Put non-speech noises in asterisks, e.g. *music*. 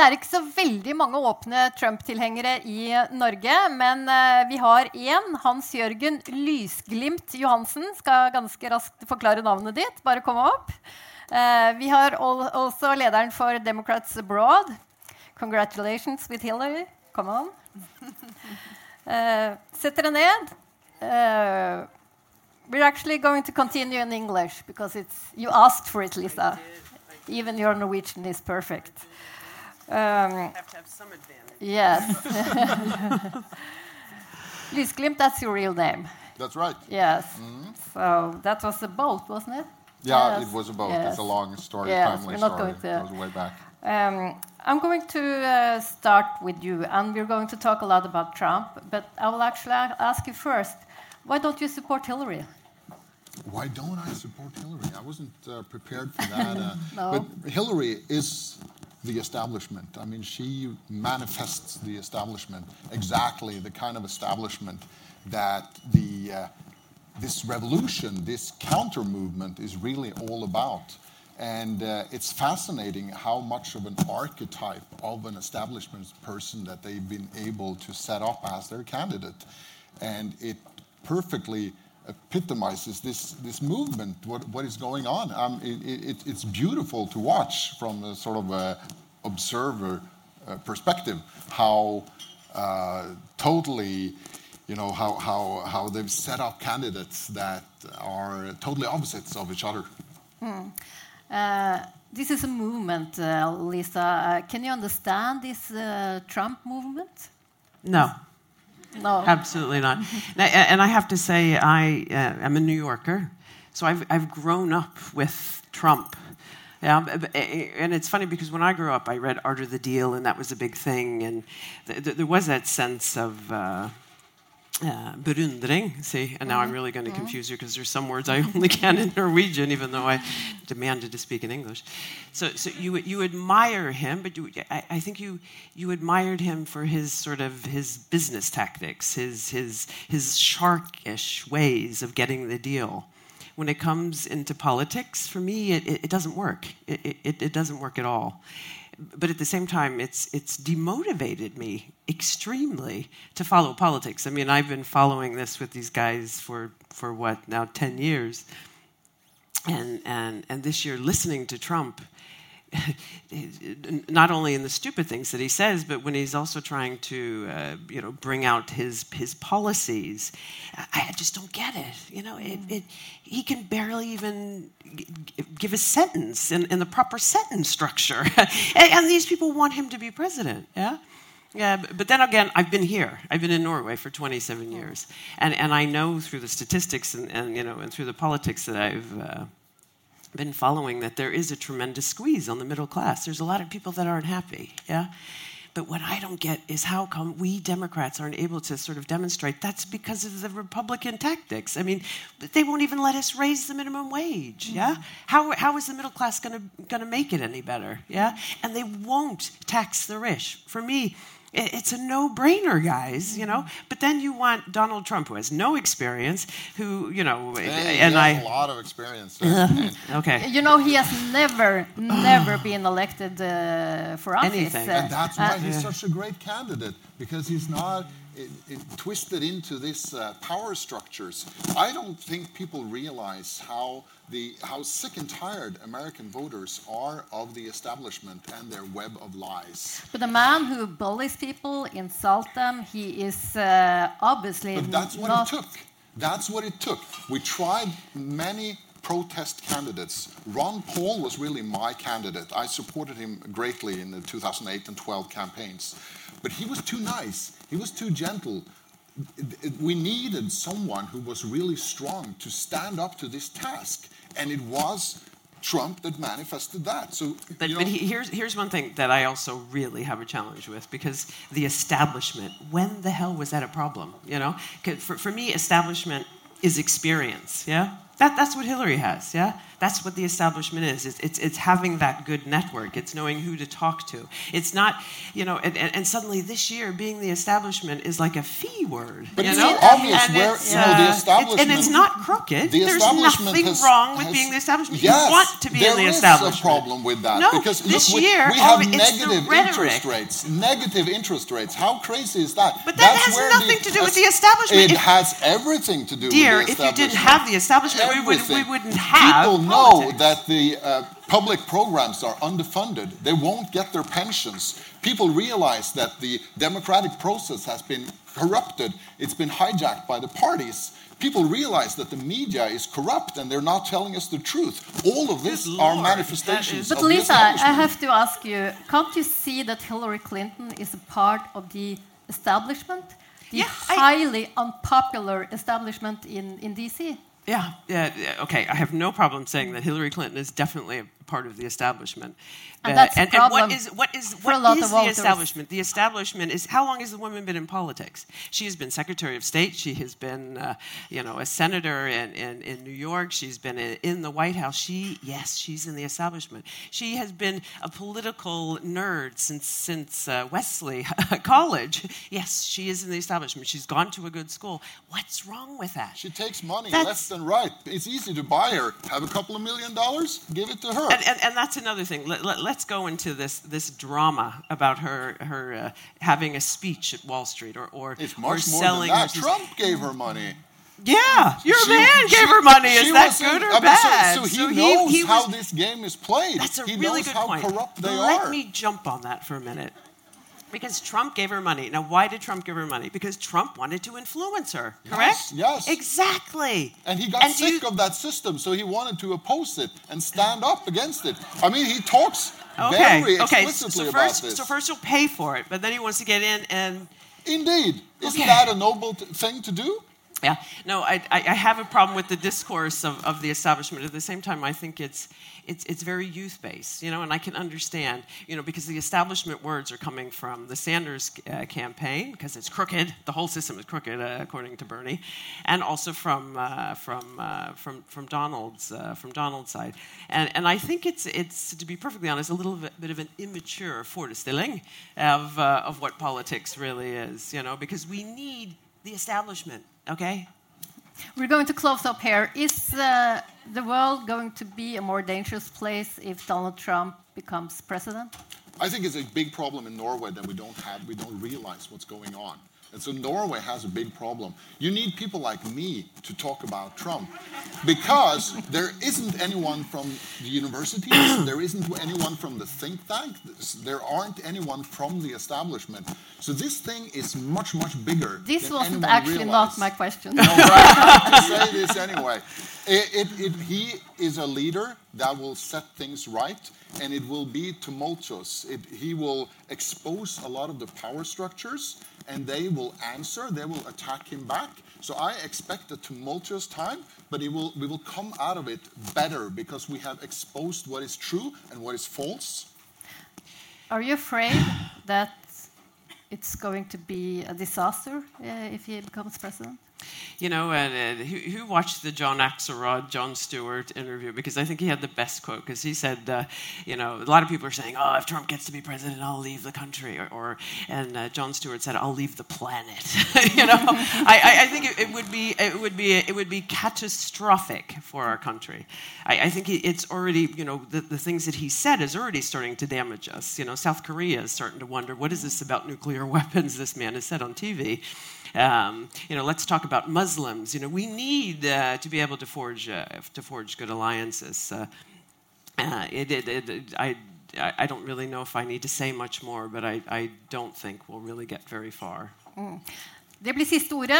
Det er ikke så veldig mange åpne Trump-tilhengere i Norge, men uh, vi har én. Hans Jørgen Lysglimt Johansen. Skal ganske raskt forklare navnet ditt. Bare komme opp. Uh, vi har også lederen for Democrats Abroad. Congratulations with Hillary. Come on. Uh, *laughs* Sett dere ned. we're actually going to continue in English because it's you asked for it, Lisa. Even your Norwegian is perfect. Um, have to have some advantage. Yes. *laughs* Lysglimt, that's your real name. That's right. Yes. Mm -hmm. So that was a boat, wasn't it? Yeah, yes. it was a boat. Yes. It's a long story, yes, timely we're not story. Going to, it goes way back. Um, I'm going to uh, start with you, and we're going to talk a lot about Trump. But I will actually ask you first: Why don't you support Hillary? Why don't I support Hillary? I wasn't uh, prepared for that. Uh, *laughs* no. But Hillary is the establishment. I mean, she manifests the establishment, exactly the kind of establishment that the, uh, this revolution, this counter movement is really all about. And uh, it's fascinating how much of an archetype of an establishment person that they've been able to set up as their candidate. And it perfectly epitomizes this, this movement, what, what is going on. Um, it, it, it's beautiful to watch from a sort of a observer uh, perspective how uh, totally, you know, how, how, how they've set up candidates that are totally opposites of each other. Hmm. Uh, this is a movement, uh, Lisa. Uh, can you understand this uh, Trump movement? No. No. Absolutely not. and I have to say, I uh, am a New Yorker, so I've, I've grown up with Trump. Yeah, and it's funny because when I grew up, I read Art of the Deal, and that was a big thing. And th- th- there was that sense of uh, uh, berundring, see, and now I'm mm-hmm. really going to mm-hmm. confuse you because there's some words I *laughs* only can in Norwegian, even though I demanded to speak in English. So, so you you admire him, but you, I, I, think you you admired him for his sort of his business tactics, his his his sharkish ways of getting the deal. When it comes into politics, for me, it, it, it doesn't work. It, it, it doesn't work at all but at the same time, it's it's demotivated me extremely to follow politics. I mean, I've been following this with these guys for for what now ten years, and and and this year listening to Trump *laughs* not only in the stupid things that he says, but when he's also trying to, uh, you know, bring out his his policies, I, I just don't get it. You know, it, it, he can barely even g- give a sentence in, in the proper sentence structure, *laughs* and, and, these people want him to be president. Yeah. Yeah, but then again, I've been here. I've been in Norway for 27 years, and, and I know through the statistics and, and you know and through the politics that I've uh, been following that there is a tremendous squeeze on the middle class. There's a lot of people that aren't happy, yeah? But what I don't get is how come we Democrats aren't able to sort of demonstrate that's because of the Republican tactics. I mean, they won't even let us raise the minimum wage. Yeah, mm-hmm. how, how is the middle class going to going to make it any better? Yeah, and they won't tax the rich. For me, it's a no-brainer, guys, you know. But then you want Donald Trump, who has no experience, who you know, and I a lot of experience. *laughs* okay. You know, he has never, *sighs* never been elected uh, for office. Anything, and that's why uh, he's such a great candidate because he's not it, it twisted into these uh, power structures. I don't think people realize how the how sick and tired American voters are of the establishment and their web of lies. But the man who bullies people, insults them, he is uh, obviously. But that's what it took. That's what it took. We tried many protest candidates. Ron Paul was really my candidate. I supported him greatly in the 2008 and 12 campaigns. But he was too nice, he was too gentle. We needed someone who was really strong to stand up to this task. And it was Trump that manifested that. So, but, you know, but here's here's one thing that I also really have a challenge with because the establishment. When the hell was that a problem? You know, for for me, establishment is experience. Yeah, that, that's what Hillary has. Yeah, That's what the establishment is. It's, it's, it's having that good network. It's knowing who to talk to. It's not, you know, and, and, and suddenly this year being the establishment is like a fee word. But you it's know? so obvious And where- it's, you know, the uh, it's- and it's not crooked. The There's establishment nothing has- wrong with has- being the establishment. Yes, you want to be in the is establishment. a problem with that No, because this look, we, year, we have oh, negative interest rates. Negative interest rates. How crazy is that? But that That's has nothing to do with the establishment. It If- has everything to do Dear, with the if you didn't have the establishment, we, would, we Everything. wouldn't have People know politics. that the uh, public programs are underfunded. They won't get their pensions. People realize that the democratic process has been corrupted. It's been hijacked by the parties. People realize that the media is corrupt and they're not telling us the truth. All of this Good are Lord, manifestations But of the Lisa, I have to ask you, can't you see that Hillary Clinton is a part of the establishment? The Yeah, I- highly unpopular establishment in, in DC? Yeah, yeah, okay. I have no problem saying that Hillary Clinton is definitely a part of the establishment. And Uh, that's the and, and what problem is what is what lot the voters. establishment? The establishment is how long has the woman been in politics? She has been Secretary of State. She has been, uh, you know, a senator in, in, in New York. She's been in, in the White House. She, yes, she's in the establishment. She has been a political nerd since since uh, Wellesley *laughs* College. Yes, she is in the establishment. She's gone to a good school. What's wrong with that? She takes money That's- left and right. It's easy to buy her. Have a couple of million dollars, give it to her. And, and, and that's another thing. Let, let, us go into this this drama about her her uh, having a speech at Wall Street or or, it's or much more selling than that. Trump gave her money. Yeah, your She- man she- gave her money. Is that in- good or I mean, bad? So, he knows he how was- this game is played. That's a he really knows good how point. corrupt they Let are. me jump on that for a minute. Because Trump gave her money. Now, why did Trump give her money? Because Trump wanted to influence her, correct? yes. Exactly. And he got do sick you- of that system, so he wanted to oppose it and stand up against it. I mean, he talks Okay, very okay. explicitly So about first, this. so first he'll pay for it, but then he wants to get in and Indeed. Isn't Okay. that a noble t- thing to do? Yeah, no, I, I, have a problem with the discourse of, of the establishment. At the same time, I think it's, it's, it's very youth based, you know, and I can understand, you know, because the establishment words are coming from the Sanders uh, campaign, because it's crooked. The whole system is crooked, uh, according to Bernie, and also from, uh, from, uh, from, from, Donald's, uh, from Donald's side. And, and I think it's, it's, to be perfectly honest, a little bit, bit of an immature forestilling of, uh, of what politics really is, you know, because we need the establishment, okay? We're going to close up here. Is uh, the world going to be a more dangerous place if Donald Trump becomes president? I think it's a big problem in Norway that we don't have, we don't realize what's going on. And so Norway has a big problem. You need people like me to talk about Trump because there isn't anyone from the universities, there isn't anyone from the think tank, there aren't anyone from the establishment. So this thing is much, much bigger. This wasn't actually not my question. No, but I have to say this anyway. It, it, it, he is a leader that will set things right, and it will be tumultuous. It, he will expose a lot of the power structures, and they will answer. They will attack him back. So I expect a tumultuous time, but will, we will come out of it better because we have exposed what is true and what is false. Are you afraid that it's going to be a disaster uh, if he becomes president? You know, and uh, who, who watched the John Axelrod, Jon Stewart interview? Because I think he had the best quote. Because he said, uh, you know, a lot of people are saying, "Oh, if Trump gets to be president, I'll leave the country," or, or and uh, Jon Stewart said, "I'll leave the planet." *laughs* you know, I, I, I think it, it would be it would be it would be catastrophic for our country. I, I think it's already, you know, the, the things that he said is already starting to damage us. You know, South Korea is starting to wonder, what is this about nuclear *laughs* weapons? This man has said on TV. Um, you know, let's talk about Muslims. You know, we need uh, to be able to forge uh, to forge good alliances. Uh, uh, it, it, it, I, I don't really know if I need to say much more, but I, I don't think we'll really get very far. Det blir siste ordet.